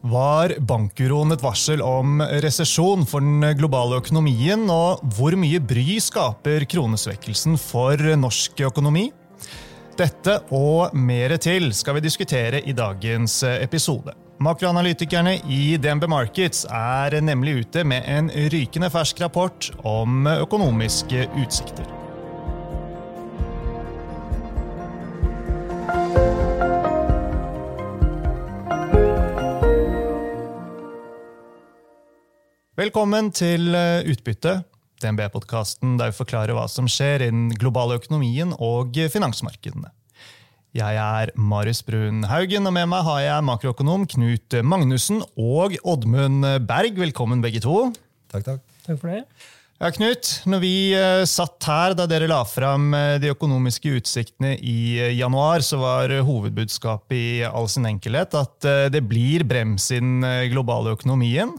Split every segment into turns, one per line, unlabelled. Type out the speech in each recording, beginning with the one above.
Var bankuroen et varsel om resesjon for den globale økonomien, og hvor mye bry skaper kronesvekkelsen for norsk økonomi? Dette og mer til skal vi diskutere i dagens episode. Makroanalytikerne i DNB Markets er nemlig ute med en rykende fersk rapport om økonomiske utsikter. Velkommen til eh, Utbytte, DNB-podkasten der vi forklarer hva som skjer i den globale økonomien og finansmarkedene. Jeg er Marius Brun Haugen, og med meg har jeg makroøkonom Knut Magnussen og Oddmund Berg. Velkommen, begge to.
Takk, takk.
Takk for det.
Ja, Knut, når vi uh, satt her da dere la fram uh, de økonomiske utsiktene i januar, så var hovedbudskapet i all sin enkelhet at det blir brems i den globale økonomien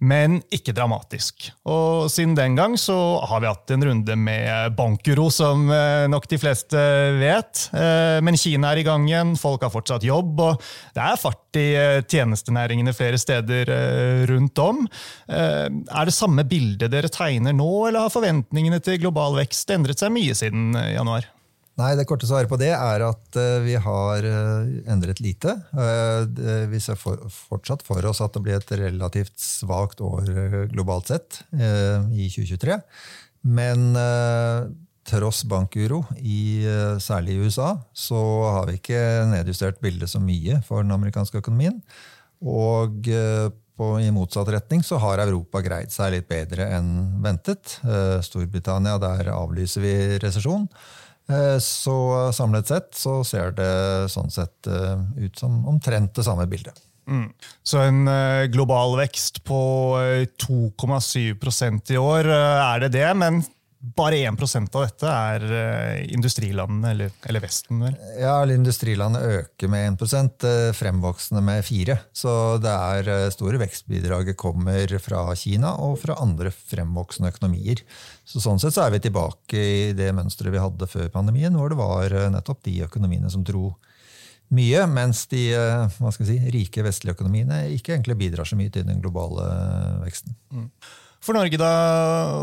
men ikke dramatisk. Og siden den gang så har vi hatt en runde med bankuro, som eh, nok de fleste vet. Eh, men Kina er i gang igjen, folk har fortsatt jobb, og det er fart i eh, tjenestenæringene flere steder rundt om. Er det samme bildet dere tegner nå, eller har forventningene til global vekst endret seg mye siden januar?
Nei, Det korte svaret på det er at uh, vi har uh, endret lite. Uh, vi ser for, fortsatt for oss at det blir et relativt svakt år globalt sett i 2023. Men tross bankuro, i, særlig i USA, så har vi ikke nedjustert bildet så mye for den amerikanske økonomien. Og i motsatt retning så har Europa greid seg litt bedre enn ventet. Storbritannia, der avlyser vi resesjon. Eh, så samlet sett så ser det sånn sett eh, ut som omtrent det samme bildet.
Mm. Så en eh, global vekst på 2,7% i år, er det det? Men bare 1% av dette er industrilandene, eller, eller Vesten? vel?
Ja, industrilandet øker med 1% fremvoksende med 4 Så det er store vekstbidraget kommer fra Kina og fra andre fremvoksende økonomier. Så Sånn sett så er vi tilbake i det mønsteret vi hadde før pandemien, hvor det var eh, nettopp de økonomiene som dro mye, mens de eh, hva skal si, rike vestlige økonomiene ikke egentlig bidrar så mye til den globale eh, veksten. Mm.
For Norge, da,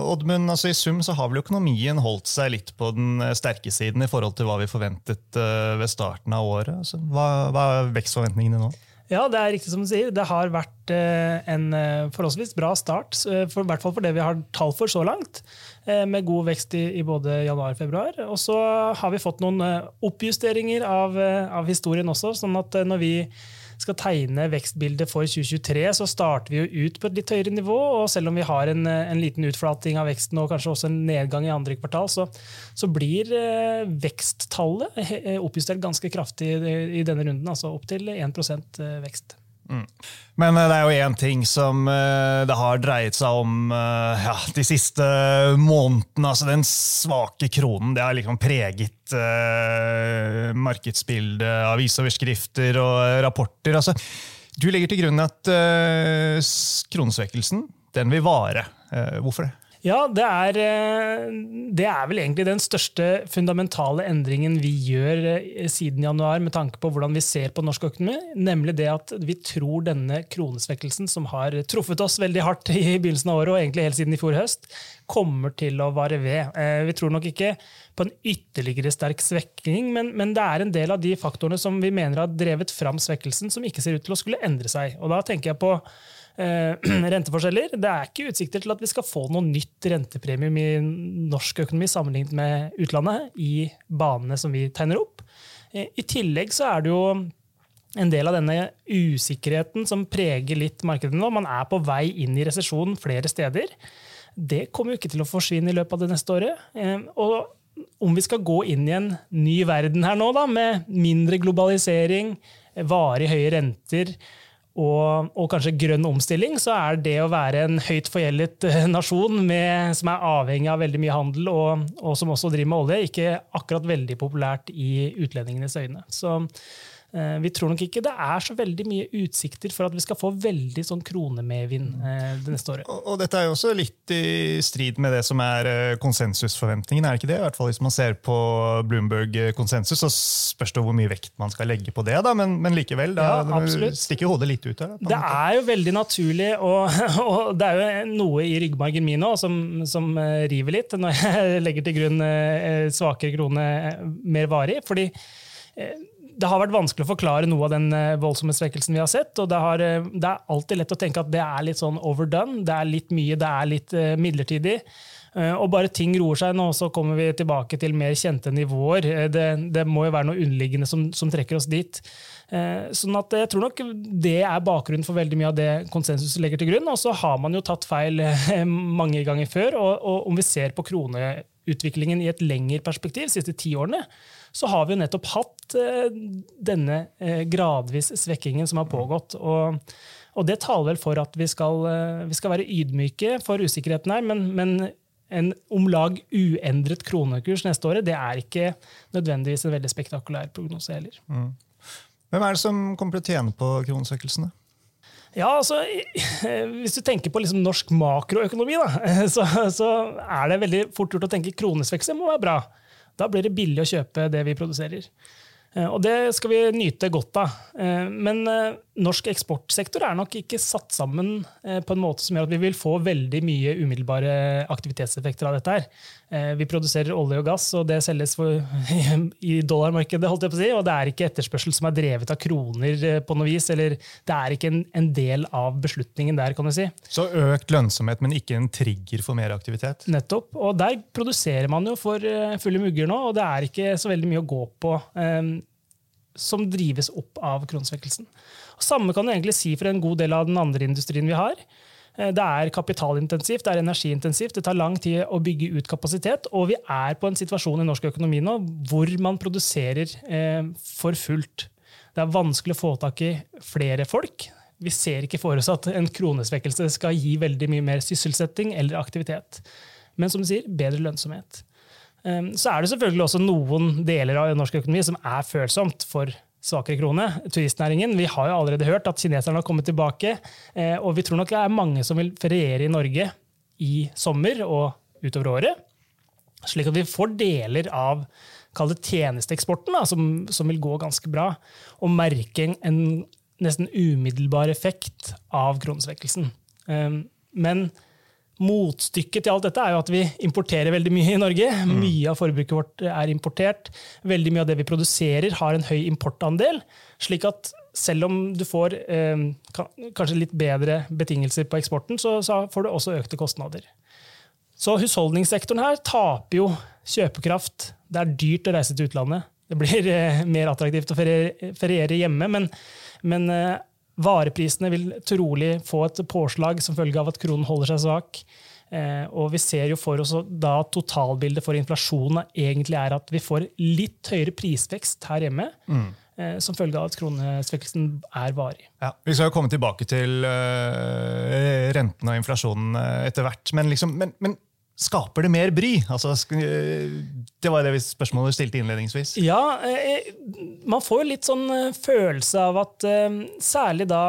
Oddmund, altså I sum så har vel økonomien holdt seg litt på den sterke siden i forhold til hva vi forventet ved starten av året. Altså, hva, hva er vekstforventningene nå?
Ja, det er riktig som du sier. Det har vært eh, en eh, forholdsvis bra start. For, I hvert fall for det vi har tall for så langt. Eh, med god vekst i, i både januar og februar. Og så har vi fått noen oppjusteringer av, av historien også. sånn at når vi skal tegne vekstbildet for 2023, så starter vi jo ut på et litt høyere nivå. og Selv om vi har en, en liten utflating av veksten og kanskje også en nedgang i andre kvartal, så, så blir eh, veksttallet eh, oppjustert ganske kraftig i, denne runden. Altså opp til 1 eh, vekst. Mm.
Men eh, det er jo én ting som uh, det har dreiet seg om uh, ja, de siste månedene. altså Den svake kronen det har liksom preget uh, markedsbildet, avisoverskrifter og rapporter. altså Du legger til grunn at kronesvekkelsen den vil vare. hvorfor det?
Ja, det er, eh, det er, vel egentlig den største fundamentale endringen vi gjør eh, siden januar med tanke på hvordan vi ser på norsk økonomi. Nemlig det at vi tror denne kronesvekkelsen, som har truffet oss veldig hardt i begynnelsen av året og egentlig helt siden i fjor høst, kommer til å vare ved. Eh, vi tror nok ikke på en ytterligere sterk svekking, men, men det er en del av de faktorene som vi mener har drevet fram svekkelsen, som ikke ser ut til å skulle endre seg. Og da tenker jeg på renteforskjeller. Det er ikke utsikter til at vi skal få noe nytt rentepremium i norsk økonomi sammenlignet med utlandet i banene som vi tegner opp. Eh, I tillegg så er det jo en del av denne usikkerheten som preger litt markedet nå. Man er på vei inn i resesjon flere steder. Det kommer jo ikke til å forsvinne i løpet av det neste året. Eh, og om vi skal gå inn i en ny verden her nå, da, med mindre globalisering, varig høye renter, og, og, kanskje grønn omstilling, så er det å være en høyt forgjeldet eh, nasjon med, som er avhengig av veldig mye handel, og, og, som også driver med olje, ikke akkurat veldig populært i utlendingenes øyne. Så, vi tror nok ikke det er så veldig mye utsikter for at vi skal få veldig sånn kronemedvind eh, det neste året.
Og, og dette er jo også litt i strid med det som er eh, konsensusforventningen, er det ikke det? I hvert fall Hvis man ser på Bloomberg-konsensus, så spørs det hvor mye vekt man skal legge på det. da, Men, men likevel, da,
Ja,
det stikker hodet litt ut her. da,
Det er jo veldig naturlig, og, og det er jo noe i ryggmargen min nå som, som eh, river litt når jeg legger til grunn eh, svakere krone eh, mer varig. fordi eh, det har vært vanskelig å forklare noe av den eh, voldsomme svekkelsen vi har sett. og det, har, eh, det er alltid lett å tenke at det er litt sånn overdone. Det er litt mye, det er litt eh, midlertidig. Og bare ting roer seg nå, så kommer vi tilbake til mer kjente nivåer. Det, det må jo være noe underliggende som, som trekker oss dit. Sånn at jeg tror nok det er bakgrunnen for veldig mye av det konsensus legger til grunn. Og så har man jo tatt feil mange ganger før. Og, og om vi ser på kroneutviklingen i et lengre perspektiv, de siste ti årene, så har vi jo nettopp hatt eh, denne eh, gradvis svekkingen som har pågått. Og, og det taler vel for at vi skal, eh, vi skal være ydmyke for usikkerheten her, men, men en om lag uendret kronekurs neste året, det er ikke nødvendigvis en veldig spektakulær prognose heller.
Hvem er det som kommer til å tjene på kronesvekkelsene?
Ja, altså, Hvis du tenker på liksom norsk makroøkonomi, da, så, så er det veldig fort gjort å tenke kronesveksel må være bra. Da blir det billig å kjøpe det vi produserer. Eh, Og det skal vi nyte godt av. Eh, Men eh, norsk eksportsektor er nok ikke satt sammen eh, på en måte som gjør at vi vil få veldig mye umiddelbare aktivitetseffekter av dette. her. Eh, Vi produserer olje og gass, og det selges for, i dollarmarkedet. holdt jeg på å si, Og det er ikke etterspørsel som er drevet av kroner eh, på noe vis. eller Det er ikke en, en del av beslutningen der, kan du si.
Så økt lønnsomhet, men ikke en trigger for mer aktivitet?
Nettopp. Og der produserer man jo for fulle mugger nå, og det er ikke så veldig mye å gå på som drives opp av kronesvekkelsen. Og Samme kan du egentlig si for en god del av den andre industrien vi har. Eh, Det er kapitalintensivt, det er energiintensivt, det tar lang tid å bygge ut kapasitet, og vi er på en situasjon i norsk økonomi nå hvor man produserer eh, for fullt. Det er vanskelig å få tak i flere folk. Vi ser ikke for oss at en kronesvekkelse skal gi veldig mye mer sysselsetting eller aktivitet. Men som du sier, bedre lønnsomhet. Um, Så er det selvfølgelig også noen deler av norsk økonomi som er følsomt for svakere krone. Turistnæringen. Vi har jo allerede hørt at kineserne har kommet tilbake. eh, Og vi tror nok det er mange som vil feriere i Norge i sommer og utover året. Slik at vi får deler av kall det tjenesteeksporten, da, som, som vil gå ganske bra, og merke en, en nesten umiddelbar effekt av kronesvekkelsen. Um, Men motstykket til alt dette er jo at vi importerer veldig mye i Norge. Mye av forbruket vårt er importert. Veldig mye av det vi produserer, har en høy importandel. Slik at selv om du får eh, kanskje litt bedre betingelser på eksporten, så, så får du også økte kostnader. Så husholdningssektoren her taper jo kjøpekraft. Det er dyrt å reise til utlandet. Det blir eh, mer attraktivt å feriere, feriere hjemme, men, men eh, vareprisene vil trolig få et påslag som følge av at kronen holder seg svak. Eh, og vi ser jo for oss da totalbildet for inflasjonen egentlig er at vi får litt høyere prisvekst her hjemme, Mm. som følge av at kronesvekkelsen er varig.
Ja, Vi skal jo komme tilbake til øh, renten og inflasjonen etter hvert. Men, liksom, men, men skaper det mer bry? Altså, øh, det var det spørsmålet du stilte innledningsvis.
Ja, eh, man får jo litt sånn eh, følelse av at eh, særlig da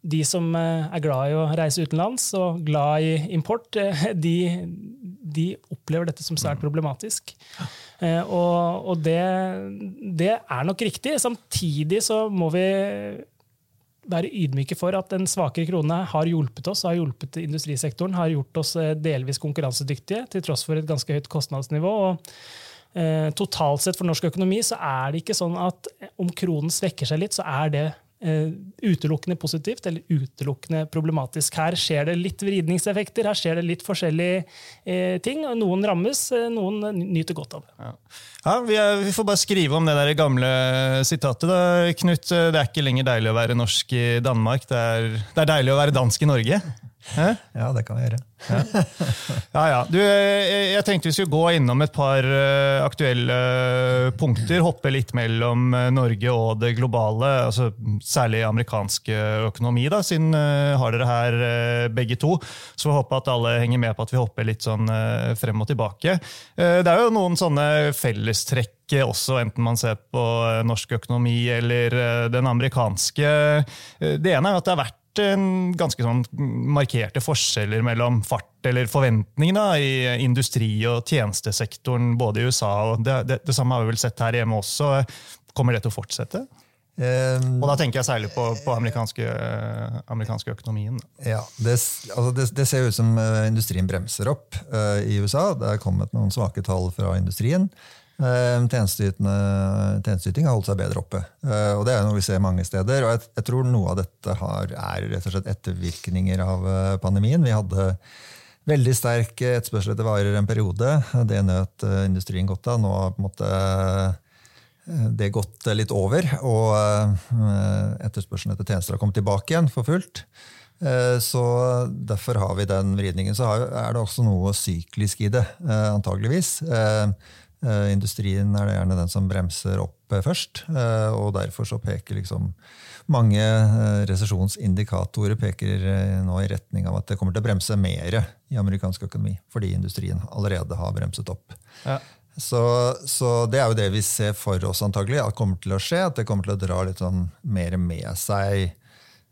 de som eh, er glad i å reise utenlands og glad i import, eh, de, de opplever dette som svært problematisk. Eh, Og, og det, det er nok riktig. Samtidig så må vi være ydmyke for at en svakere krone har hjulpet oss, har hjulpet industrisektoren, har gjort oss eh, delvis konkurransedyktige til tross for et ganske høyt kostnadsnivå. og eh, Totalt sett for norsk økonomi så er det ikke sånn at om kronen svekker seg litt, så er det utelukkende positivt eller utelukkende problematisk. Her skjer det litt vridningseffekter, her skjer det litt forskjellige eh, ting. Noen rammes, eh, noen nyter godt av det.
Ja. Ja, vi, vi får bare skrive om det der gamle sitatet. da, Knut. Det er ikke lenger deilig å være norsk i Danmark, det er, det er deilig å være dansk i Norge.
Ja, det kan vi gjøre.
Ja, ja. Du, eh, jeg tenkte vi skulle gå innom et par eh, aktuelle eh, punkter. Hoppe litt mellom Norge og det globale, altså særlig amerikansk økonomi, da, siden har dere her begge to. Så vi håper at alle henger med på at vi hopper litt sånn frem og tilbake. Det er jo noen sånne fellestrekk også, enten man ser på norsk økonomi eller den amerikanske. Det ene er at det har vært ganske sånn markerte forskjeller mellom fart eller forventningene i industri- og tjenestesektoren både i USA og det, det, det, samme har vi vel sett her hjemme også. Kommer det til å fortsette? Um, og da tenker jeg særlig på, på amerikanske, amerikanske økonomien.
Ja, det, altså det, det, ser ut som eh, industrien bremser opp uh, i USA. Det er kommet noen svake tall fra industrien. Eh, tjenesteyting har holdt seg bedre oppe. Eh, og Det er noe vi ser mange steder. og Jeg, tror noe av dette har, er rett og slett ettervirkninger av eh, pandemien. Vi hadde veldig sterk etterspørsel etter varer en periode. Det nøt industrien godt av. Nå har på en måte det gått litt over, og etterspørselen etter tjenester har kommet tilbake igjen for fullt. Så Derfor har vi den vridningen. Så er det også noe syklisk i det, antageligvis. Eh, industrien er det gjerne den som bremser opp eh, først. Eh, og derfor så peker liksom mange resesjonsindikatorer peker nå i retning av at det kommer til å bremse mer i amerikansk økonomi, fordi industrien allerede har bremset opp. Ja. Så, så, det er jo det vi ser for oss antagelig at kommer til å skje. At det kommer til å dra litt sånn mer med seg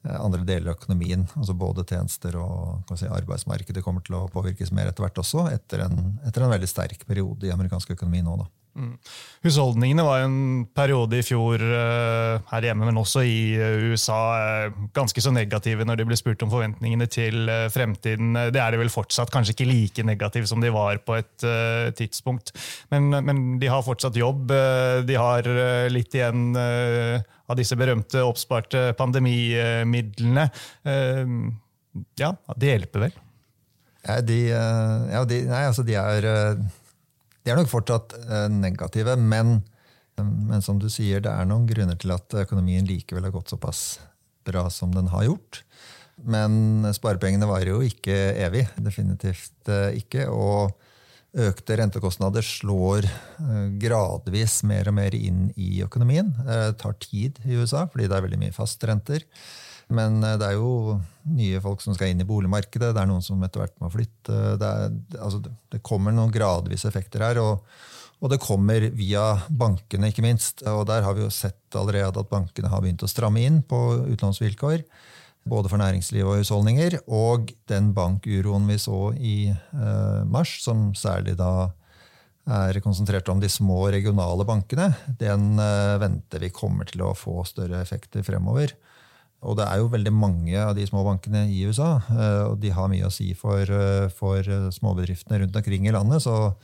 andre deler av økonomien. altså Både tjenester og si, arbeidsmarkedet kommer til å påvirkes mer etter hvert også, etter en, etter en veldig sterk periode i amerikansk økonomi nå. da. Mm.
Husholdningene var en periode i fjor uh, her hjemme, men også i uh, USA, uh, ganske så negative når de ble spurt om forventningene til fremtiden. Det er de vel fortsatt, kanskje ikke like negative som de var på et tidspunkt. Men, men, de har fortsatt jobb. de har litt igjen av disse berømte oppsparte pandemimidlene. ja, det hjelper vel?
Ja, de, ja, de, nei, altså de er de er nok fortsatt eh, negative, men, men, som du sier, det er noen grunner til at økonomien likevel har gått såpass bra som den har gjort. Men sparepengene varer jo ikke evig. Definitivt eh, ikke. Og økte rentekostnader slår eh, gradvis mer og mer inn i økonomien. Det tar tid i USA, fordi det er veldig mye fastrenter. Men eh, det er jo nye folk som skal inn i boligmarkedet. Det er noen som etter hvert må flytte. Det, er, altså, det kommer noen gradvise effekter her. Og, og, det kommer via bankene, ikke minst. Og der har vi jo sett allerede at bankene har begynt å stramme inn på utlånsvilkår. Både for næringsliv og husholdninger. Og den bankuroen vi så i eh, mars, som særlig da er konsentrert om de små regionale bankene, den eh, venter vi kommer til å få større effekter fremover. Og det er jo veldig mange av de små bankene i USA, eh, og de har mye å si for, eh, for eh, småbedriftene rundt omkring i landet. Så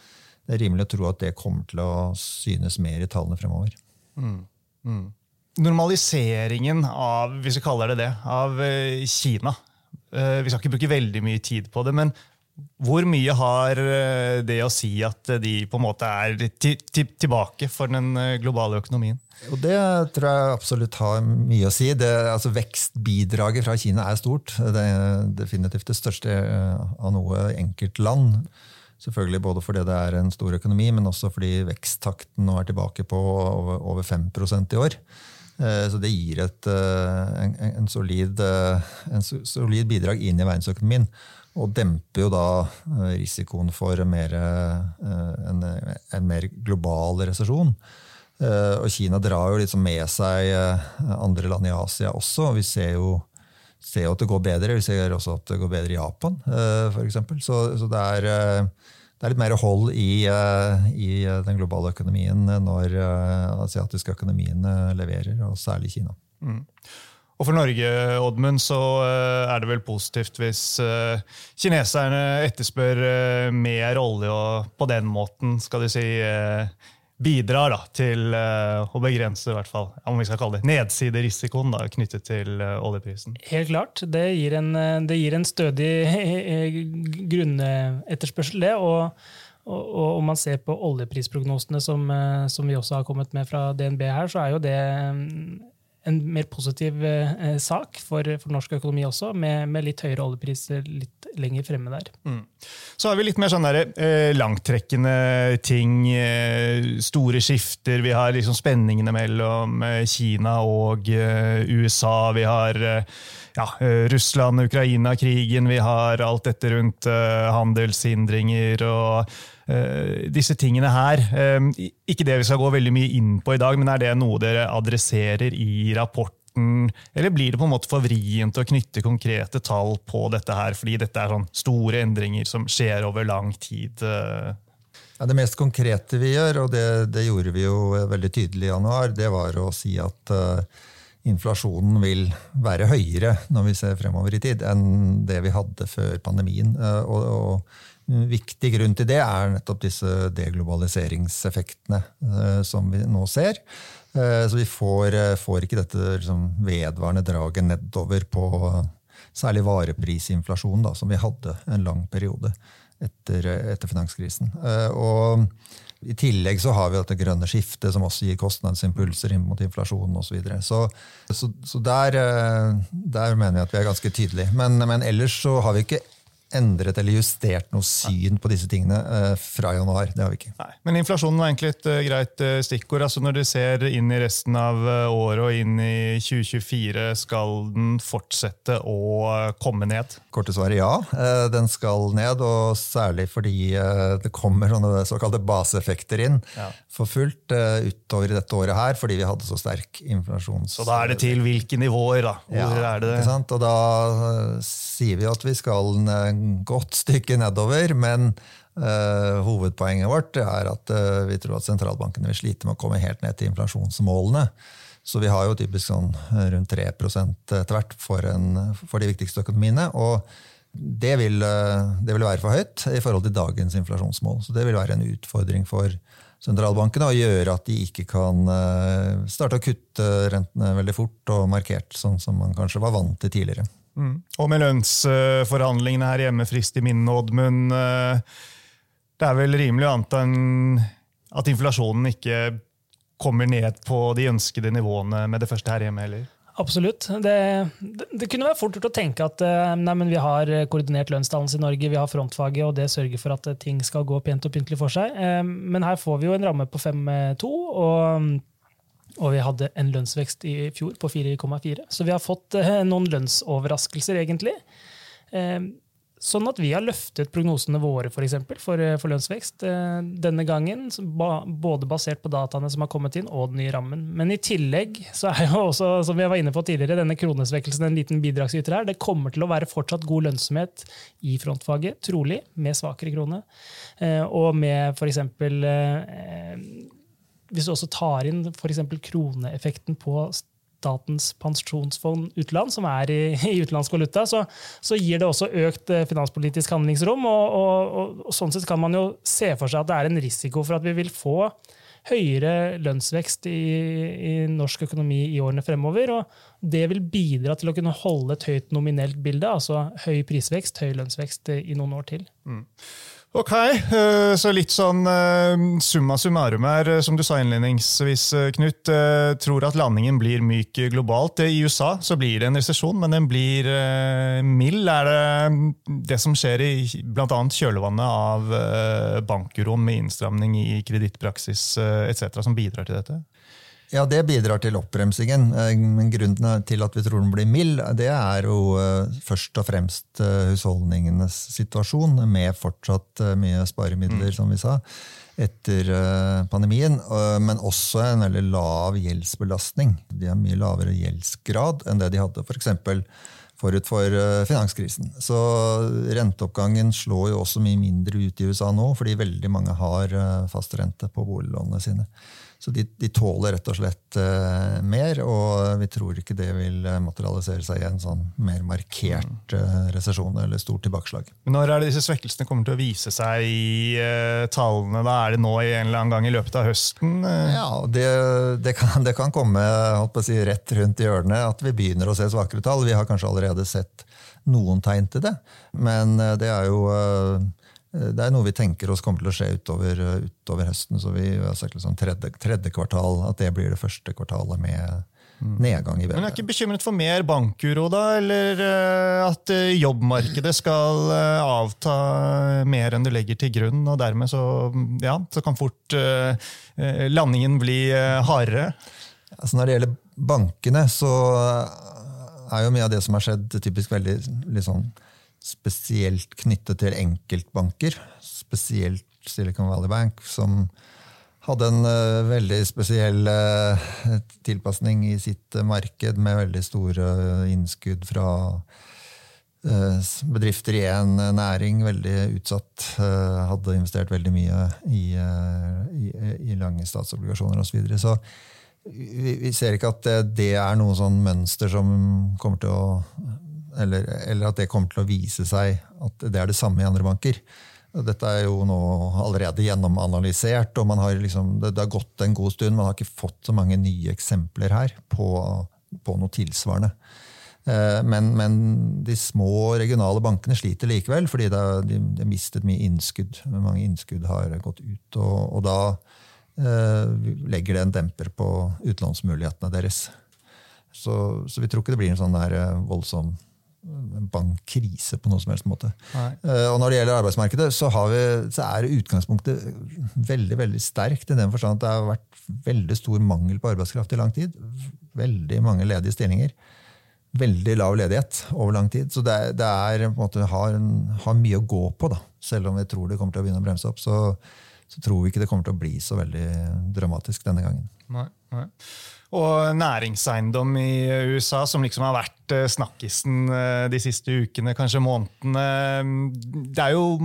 det er rimelig å tro at det kommer til å synes mer i tallene fremover. Mm.
Mm. Normaliseringen av hvis vi kaller det det, av Kina. Vi skal ikke bruke veldig mye tid på det, men hvor mye har det å si at de på en måte er tilbake for den globale økonomien?
Og Det tror jeg absolutt har mye å si. Det, altså vekstbidraget fra Kina er stort. Det er definitivt det største eh, av noe enkeltland. Selvfølgelig både fordi det er en stor økonomi, men også fordi veksttakten nå er tilbake på over 5% i år. Eh, så det gir et eh, en, en, solid, en solid bidrag inn i verdensøkonomien. Og demper jo da risikoen for mer, en, en mer global resesjon. Eh, og Kina drar jo liksom med seg eh, andre land i Asia også. Vi ser jo, ser at det går bedre. Vi ser også at det går bedre i Japan, eh, f.eks. Så, så det, er, det, er, litt mer hold i, i den globale økonomien når asiatiske økonomiene leverer, og særlig Kina. Mm.
Og For Norge Oddmund, så er det vel positivt hvis kineserne etterspør mer olje og på den måten skal de si, bidrar da, til å begrense i hvert fall, om vi skal kalle det, nedsiderisikoen da, knyttet til oljeprisen?
Helt klart. Det gir en, eh, det gir en stødig grunnetterspørsel, det. Og, og, om man ser på oljeprisprognosene som, som, vi også har kommet med fra DNB her, så er jo det en mer positiv eh, sak for, for, norsk økonomi også, med, med litt høyere oljepriser litt lenger fremme der. Mm.
Så har vi litt mer sånn der, eh, langtrekkende ting, eh, store skifter. Vi har liksom spenningene mellom eh, Kina og eh, USA. Vi har ja, Russland, Ukraina-krigen. Vi har alt dette rundt handelshindringer og disse tingene her. Ikke det vi skal gå veldig mye inn på i dag, men er det noe dere adresserer i rapporten? Eller blir det på en måte for vrient å knytte konkrete tall på dette her, fordi dette er sånn store endringer som skjer over lang tid? Uh?
Ja, det mest konkrete vi gjør, og det, det, gjorde vi jo veldig tydelig i januar, det var å si at inflasjonen vil være høyere når vi ser fremover i tid, enn det vi hadde før pandemien. og, og en viktig grunn til det er nettopp disse deglobaliseringseffektene eh, som vi nå ser. Eh, så vi får, eh, får ikke dette liksom, vedvarende draget nedover på særlig vareprisinflasjonen, som vi hadde en lang periode etter, etter finanskrisen. Og i tillegg så har vi dette grønne skiftet, som også gir kostnadsimpulser inn mot inflasjonen osv. Så, videre. så Så, så der, der, mener vi at vi er ganske tydelige. Men, men ellers så har vi ikke endret eller justert noe syn på disse tingene uh, fra januar. Det har vi ikke.
Nei. Men inflasjonen var egentlig et uh, greit uh, stikkord. Altså når du ser inn i resten av året og inn i 2024, skal den fortsette å komme ned?
Korte svaret ja. Den skal ned, og særlig fordi det kommer sånne såkalte baseeffekter inn ja. for fullt utover i dette året her, fordi vi hadde så sterk inflasjons...
Så da er det til hvilke nivåer, da? Hvor ja, er det det?
Og da sier vi at vi skal godt stykke nedover, men uh, hovedpoenget vårt er at uh, vi tror at sentralbankene vil slite med å komme helt ned til inflasjonsmålene. Så vi har jo typisk sånn eh, rundt 3 etter hvert for, for, de viktigste økonomiene. og det vil, det vil, være for høyt i forhold til dagens inflasjonsmål. Så det vil være en utfordring for sentralbankene å gjøre at de ikke kan starte å kutte rentene veldig fort og markert, sånn som man kanskje var vant til tidligere.
Mm. Og med lønnsforhandlingene her hjemme frist i minne, Oddmund. Eh, det er vel rimelig å anta at inflasjonen ikke kommer ned på de ønskede nivåene med det første her hjemme heller?
Absolutt. Det, det, kunne være fort gjort å tenke at eh, nei, vi har koordinert lønnsdannelse i Norge, vi har frontfaget, og det sørger for at ting skal gå pent og pyntelig for seg. Eh, men her får vi jo en ramme på 5-2. og og vi hadde en lønnsvekst i fjor på 4,4. Så vi har fått eh, noen lønnsoverraskelser, egentlig. Eh, sånn at vi har løftet prognosene våre for, eksempel, for, eh, for lønnsvekst eh, denne gangen. Både basert på dataene som har kommet inn, og den nye rammen. Men i tillegg så er jo også, som jeg var inne på tidligere, denne kronesvekkelsen en liten bidragsyter her. Det kommer til å være fortsatt god lønnsomhet i frontfaget, trolig, med svakere krone. Og med f.eks hvis du også tar inn f.eks. kroneeffekten på Statens pensjonsfond utland, som er i, i utenlandsk valuta, så, så, gir det også økt eh, finanspolitisk handlingsrom. Og, og, og, og, sånn sett kan man jo se for seg at det er en risiko for at vi vil få høyere lønnsvekst i, i norsk økonomi i årene fremover. Og det vil bidra til å kunne holde et høyt nominelt bilde, altså høy prisvekst, høy lønnsvekst i noen år til. Mm.
Ok, eh, så litt sånn eh, summa summarum her, eh, som du sa innledningsvis, Knut. Tror at landingen blir myk globalt. I USA så blir det en resesjon, men den blir mild. Er det det som skjer i bl.a. kjølvannet av bankuroen med innstramning i kredittpraksis etc., som bidrar til dette?
Ja, det bidrar til oppbremsingen. Eh, men grunnen til at vi tror den blir mild, det er jo eh, først og fremst eh, husholdningenes situasjon, med fortsatt mye sparemidler, mm. som vi sa, etter pandemien. Men også en veldig lav gjeldsbelastning. De har mye lavere gjeldsgrad enn det de hadde f.eks. For forut for finanskrisen. Så renteoppgangen slår jo også mye mindre ut i USA nå, fordi veldig mange har fast rente på boliglånene sine. Så de, de, tåler rett og slett uh, mer, og vi tror ikke det vil eh, materialisere seg i en sånn mer markert uh, resesjon eller stort tilbakeslag.
Men Når er det disse svekkelsene kommer til å vise seg i uh, tallene? Da Er det nå i en eller annen gang i løpet av høsten?
Ja, det, det, kan, det, kan, komme si, rett rundt hjørnet at vi begynner å se svakere tall. Vi har kanskje allerede sett noen tegn til det, men det er jo det er noe vi tenker oss kommer til å skje utover, utover høsten. så vi har sagt liksom tredje, tredje, kvartal, At det blir det første kvartalet med, nedgang i
Men er
BNP.
ikke bekymret for mer bankuro, da? Eller eh, at eh, jobbmarkedet skal eh, avta mer enn du legger til grunn, og dermed så, ja, så kan fort eh, eh, landingen bli eh, hardere?
Altså når det gjelder bankene, så er jo mye av det som har skjedd, typisk veldig litt sånn spesielt knyttet til enkeltbanker. Spesielt Silicon Valley Bank, som hadde en uh, veldig spesiell uh, tilpasning i sitt uh, marked, med veldig store innskudd fra bedrifter i en næring, veldig utsatt. hadde investert veldig mye i, i, i lange statsobligasjoner osv. Så, videre. så vi, vi ser ikke at det, det er noe sånn mønster som kommer til å eller, eller at det kommer til å vise seg at det er det samme i andre banker. Dette er jo nå allerede gjennomanalysert, og har liksom, det, det har gått en god stund. Man har ikke fått så mange nye eksempler her på, på noe tilsvarende. Eh, Men, men de små regionale bankene sliter likevel, fordi de har mistet mye innskudd. Mange innskudd har gått ut, og, og da eh, legger det en demper på utlånsmulighetene deres. Så, så vi tror ikke det blir en sånn der eh, voldsom bankkrise på noen som helst måte. Uh, Og når det gjelder arbeidsmarkedet, så, har vi, så er utgangspunktet veldig veldig sterkt. I den forstand at det har vært veldig stor mangel på arbeidskraft i lang tid. Veldig mange ledige stillinger. Veldig lav ledighet over lang tid. Så det, det er, på en måte, har, en, har mye å gå på. Da. Selv om vi tror det kommer til å begynne å bremse opp, så, så tror vi ikke det kommer til å bli så veldig dramatisk denne gangen.
Nei, nei. Og næringseiendom i USA, som liksom har vært eh, snakkisen eh, de siste ukene, kanskje månedene Det er jo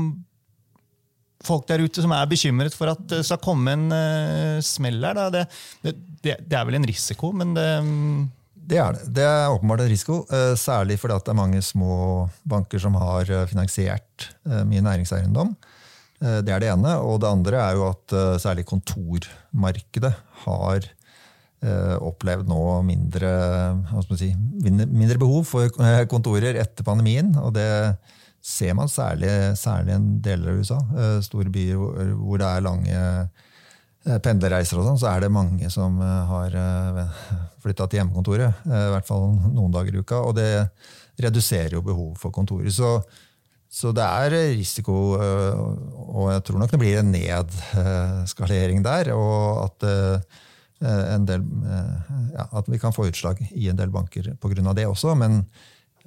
folk der ute som er bekymret for at det skal komme en eh, smell her. Det, det, det, er vel en risiko, men det mm,
Det er det. Det er åpenbart en risiko, særlig fordi at det er mange små banker som har finansiert mye næringseiendom. Eh, Det er det ene. Og det andre er jo at eh, særlig kontormarkedet har eh, opplevd nå mindre, si, mindre, behov for kontorer etter pandemien. Og det ser man særlig, i en deler av USA. Store byer hvor- det er lange pendlerreiser og sånn, så er det mange som har flytta til hjemmekontoret. I hvert fall noen dager i uka. Og det reduserer jo behovet for kontorer. Så, så det er risiko, eh, og jeg tror nok det blir en nedskalering der. Og at, eh, del, eh, ja, at vi kan få utslag i en del banker pga. det også. Men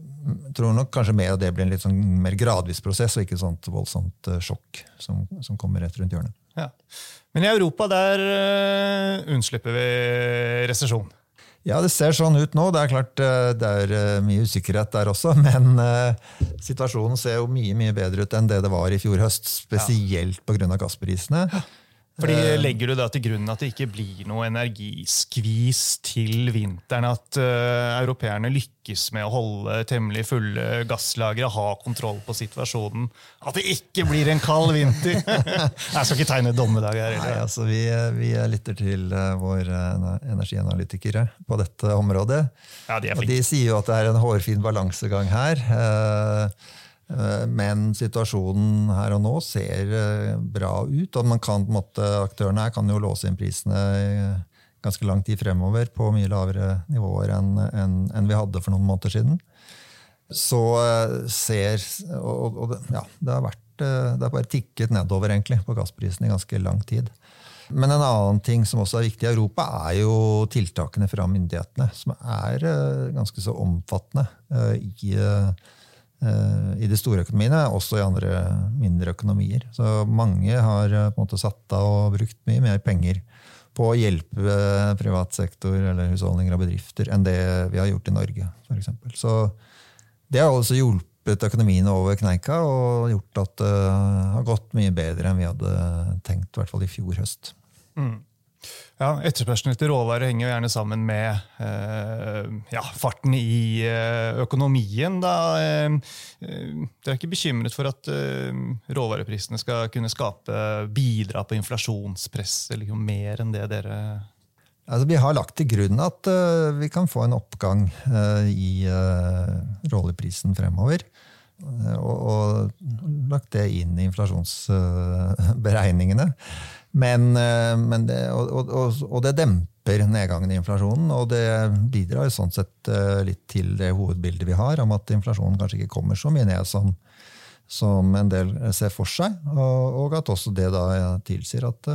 jeg tror nok kanskje mer av det blir en litt sånn mer gradvis prosess, og ikke et sånt voldsomt eh, sjokk som, som kommer rett rundt hjørnet.
ja. Men i Europa der eh, unnslipper vi resesjon.
Ja, det ser sånn ut nå. Det er klart eh, det er eh, mye usikkerhet der også, men eh, situasjonen ser jo mye mye bedre ut enn det det var i fjor høst. Spesielt pga. gassprisene.
Fordi Legger du da til grunn at det ikke blir noe energiskvis til vinteren? At uh, europeerne lykkes med å holde temmelig fulle gasslagre, ha kontroll på situasjonen? At det ikke blir en kald vinter! Jeg skal ikke tegne dommedag her.
Nei, altså Vi, vi lytter til våre eh, energianalytikere på dette området.
Ja, de er
Og de sier jo at det er en hårfin balansegang her. eh, eh, Men situasjonen her og nå ser eh, bra ut. og kan, måte, Aktørene her kan jo låse inn prisene ganske lang tid fremover på mye lavere nivåer enn en, en vi hadde for noen måneder siden. Så eh, ser Og, og ja, det har vært eh, det har bare tikket nedover egentlig på gassprisen i ganske lang tid. Men en annen ting som også er viktig i Europa, er jo tiltakene fra myndighetene, som er eh, ganske så omfattende eh, i, eh, i de store økonomiene, også i andre mindre økonomier. Så mange har eh, på en måte satt av og brukt mye mer penger på å hjelpe eh, privat sektor eller husholdninger og bedrifter enn det vi har gjort i Norge, f.eks. Så det har også hjulpet økonomien over kneika og gjort at det har gått mye bedre enn vi hadde tenkt, i hvert fall i fjor høst.
Ja, Etterspørselen etter råvarer henger jo gjerne sammen med eh, ja, farten i eh, økonomien. Da. Eh, eh, Dere er ikke bekymret for at eh, råvareprisene skal kunne skape, bidra på inflasjonspress, eller jo mer enn det dere
Altså, vi har lagt til grunn at uh, vi kan få en oppgang uh, i uh, råoljeprisen fremover. Og, og lagt det inn i inflasjonsberegningene. Men, eh, men det, og, og, og- og det demper nedgangen i inflasjonen. Og det bidrar sånn sett litt til det hovedbildet vi har, om at inflasjonen kanskje ikke kommer så mye ned som, som en del ser for seg. Og, at også det da tilsier at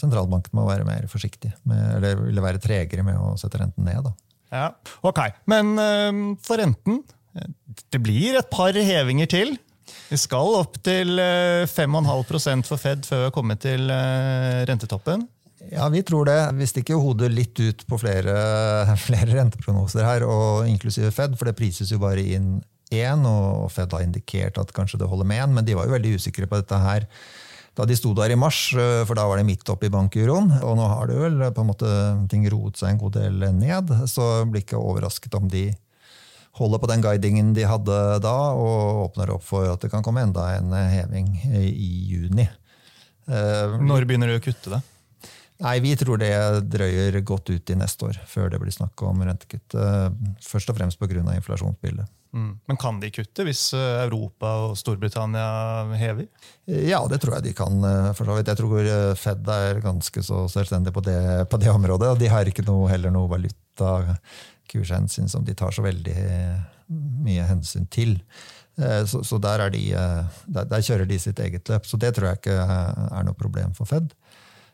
sentralbanken må være mer forsiktig, med, eller ville være tregere med å sette renten ned. da.
Ja, ok. Men for renten? Det blir et par hevinger til. Vi skal opp til 5,5% for Fed før vi har kommet til eh, rentetoppen.
Ja, vi tror det. Vi stikker hodet litt ut på flere, flere renteprognoser her, og inklusive Fed, for det prises jo bare inn én, og Fed har indikert at kanskje det holder med én, men de var jo veldig usikre på dette her da de sto der i mars, eh, for da var det midt oppi bankuroen. Og nå har det vel på en måte ting roet seg en god del ned, så blir ikke overrasket om de holder på den guidingen de hadde da, og åpner opp for at det kan komme enda en heving i juni.
Eh, Når begynner de å kutte det?
Nei, Vi tror det drøyer godt ut i neste år, før det blir snakk om rentekutt. Eh, først og fremst pga. inflasjonsbildet.
Mm. Men kan de kutte hvis eh, Europa og Storbritannia hever?
Ja, det tror jeg de kan. for så vidt. Jeg tror Fed er ganske så selvstendig på det, på det området. og De har ikke noe, heller noe valuta kurshensyn som de tar så veldig mye hensyn til. Eh, så, så der, de, eh, der, der, kjører de sitt eget løp. Så det tror jeg ikke er noe problem for Fed.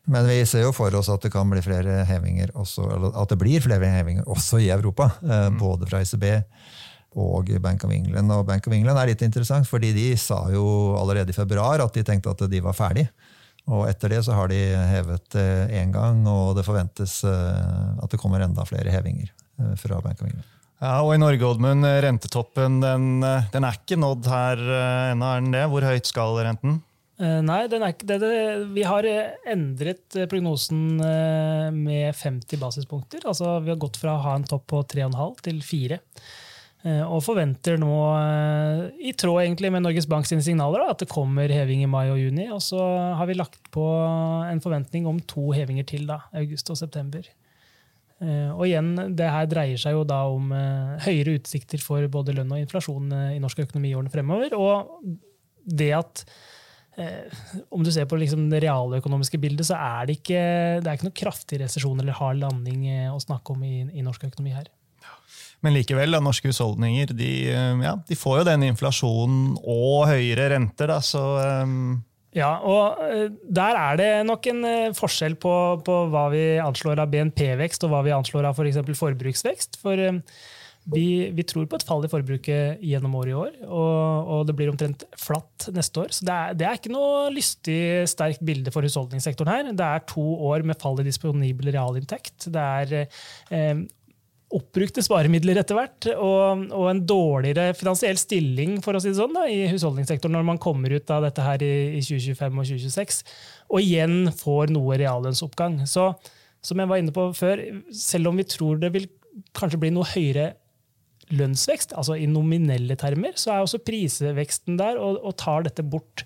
Men vi ser jo for oss at det kan bli flere hevinger også, eller at det blir flere hevinger også i Europa. Eh, mm. Både fra ECB og Bank of England. Og Bank of England er litt interessant, fordi de sa jo allerede i februar at de tenkte at de var ferdig. Og etter det så har de hevet én gang, og det forventes at det kommer enda flere hevinger. Eh, fra Bank of England.
Ja, og I Norge Oddmund, eh, rentetoppen den, eh, den, er ikke nådd her ennå, er den det? Hvor høyt skal renten?
Nei, den er ikke det, det. Vi har endret prognosen med 50 basispunkter. Altså, vi har gått fra å ha en topp på 3,5 til 4. Og forventer nå, i tråd egentlig med Norges Bank sine signaler, at det kommer heving i mai og juni. Og så har vi lagt på en forventning om to hevinger til, da, august og september. Eh, og igjen, det her dreier seg jo da om eh, høyere utsikter for både lønn og inflasjon eh, i norsk økonomi i årene fremover. Og det at om du ser på liksom det realøkonomiske bildet, så er det ikke, det er ikke noe kraftig resesjon eller hard landing å snakke om i, i norsk økonomi her.
Men likevel, da, norske husholdninger de, ja, de, får jo den inflasjonen og høyere renter. Da, så um
ja, og eh, der er det nok en eh, forskjell på, på hva vi anslår av BNP-vekst og hva vi anslår av f.eks. For forbruksvekst. For eh, vi, vi, tror på et fall i forbruket gjennom året i år, og, og, det blir omtrent flatt neste år. Så det er, det er, ikke noe lystig, sterkt bilde for husholdningssektoren her. Det er to år med fall i disponibel realinntekt. Det er eh, oppbrukte sparemidler etter hvert, og, og, en dårligere finansiell stilling for å si det sånn, da, i husholdningssektoren når man kommer ut av dette her i, i 2025 og 2026, og igjen får noe reallønnsoppgang. Så som jeg var inne på før, selv om vi tror det vil kanskje bli noe høyere lønnsvekst, altså i nominelle termer, så er også prisveksten der og, og tar dette bort.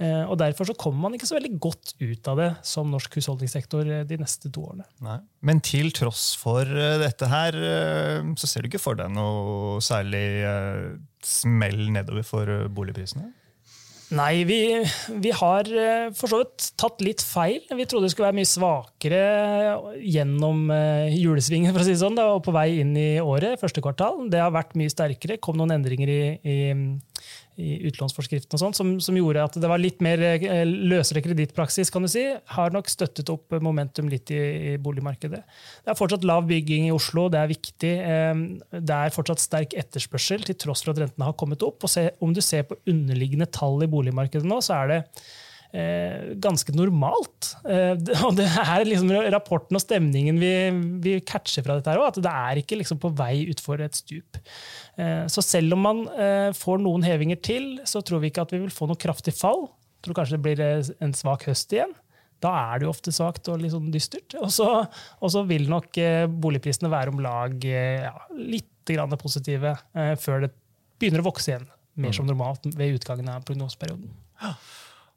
Eh, og Derfor så kommer man ikke så veldig godt ut av det som norsk husholdningssektor eh, de neste to årene.
Nei. Men til tross for eh, dette her, så ser du ikke for deg noe særlig smell nedover for boligprisene?
Nei, vi, vi, har for så vidt tatt litt feil. Vi trodde det skulle være mye svakere gjennom julesvingen for å si det sånn, da, og på vei inn i året, første kvartal. Det har vært mye sterkere. kom noen endringer i, i i utlånsforskriften og sånt, som, som, gjorde at det var litt mer eh, løsere kredittpraksis, kan du si, har nok støttet opp momentum litt i, i, boligmarkedet. Det er fortsatt lav bygging i Oslo, det er viktig. Eh, det er fortsatt sterk etterspørsel, til tross for at rentene har kommet opp. Og se, om du ser på underliggende tall i boligmarkedet nå, så er det ganske normalt. Eh, og det er liksom rapporten og stemningen vi, vi catcher fra dette, her også, at det er ikke liksom på vei utfor et stup. Eh, så selv om man eh, får noen hevinger til, så tror vi ikke at vi vil få noe kraftig fall. Tror kanskje det blir eh, en svak høst igjen. Da er det jo ofte svakt og litt sånn dystert. Og så, og så vil nok boligprisene være om lag ja, litt positive før det begynner å vokse igjen. Mer som normalt ved utgangen av prognoseperioden.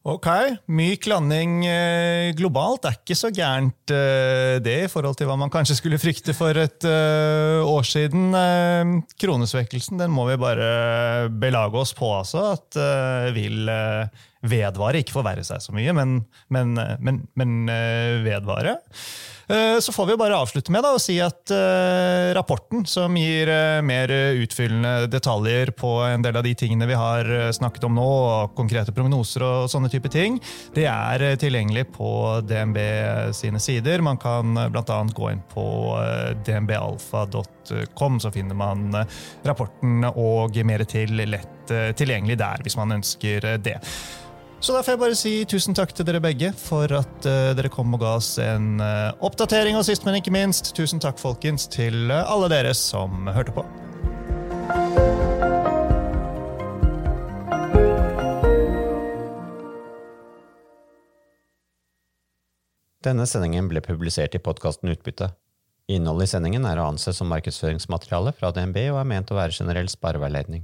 Ok, Myk landing eh, globalt er ikke så gærent eh, det, i forhold til hva man kanskje skulle frykte for et eh, år siden. Kronesvekkelsen den må vi bare belage oss på, altså. At vil vedvare. Ikke forverre seg så mye, men, men, men, men vedvare. Eh, så får vi bare avslutte med da, å si at uh, rapporten, som gir uh, mer utfyllende detaljer på en del av de tingene vi har snakket om nå, og konkrete prognoser og sånne type ting, det er tilgjengelig på DNB sine sider. Man kan bl.a. gå inn på dnbalfa.com, så finner man rapporten og mer til lett tilgjengelig der, hvis man ønsker det. Så da får jeg bare si tusen takk til dere begge for at uh, dere kom og ga oss en uh, oppdatering. Og sist, men ikke minst, tusen takk folkens til uh, alle dere som hørte på.
Denne sendingen ble publisert i podkasten Utbytte. Innholdet i sendingen er å anse som markedsføringsmateriale fra DNB og er ment å være generell spareveiledning.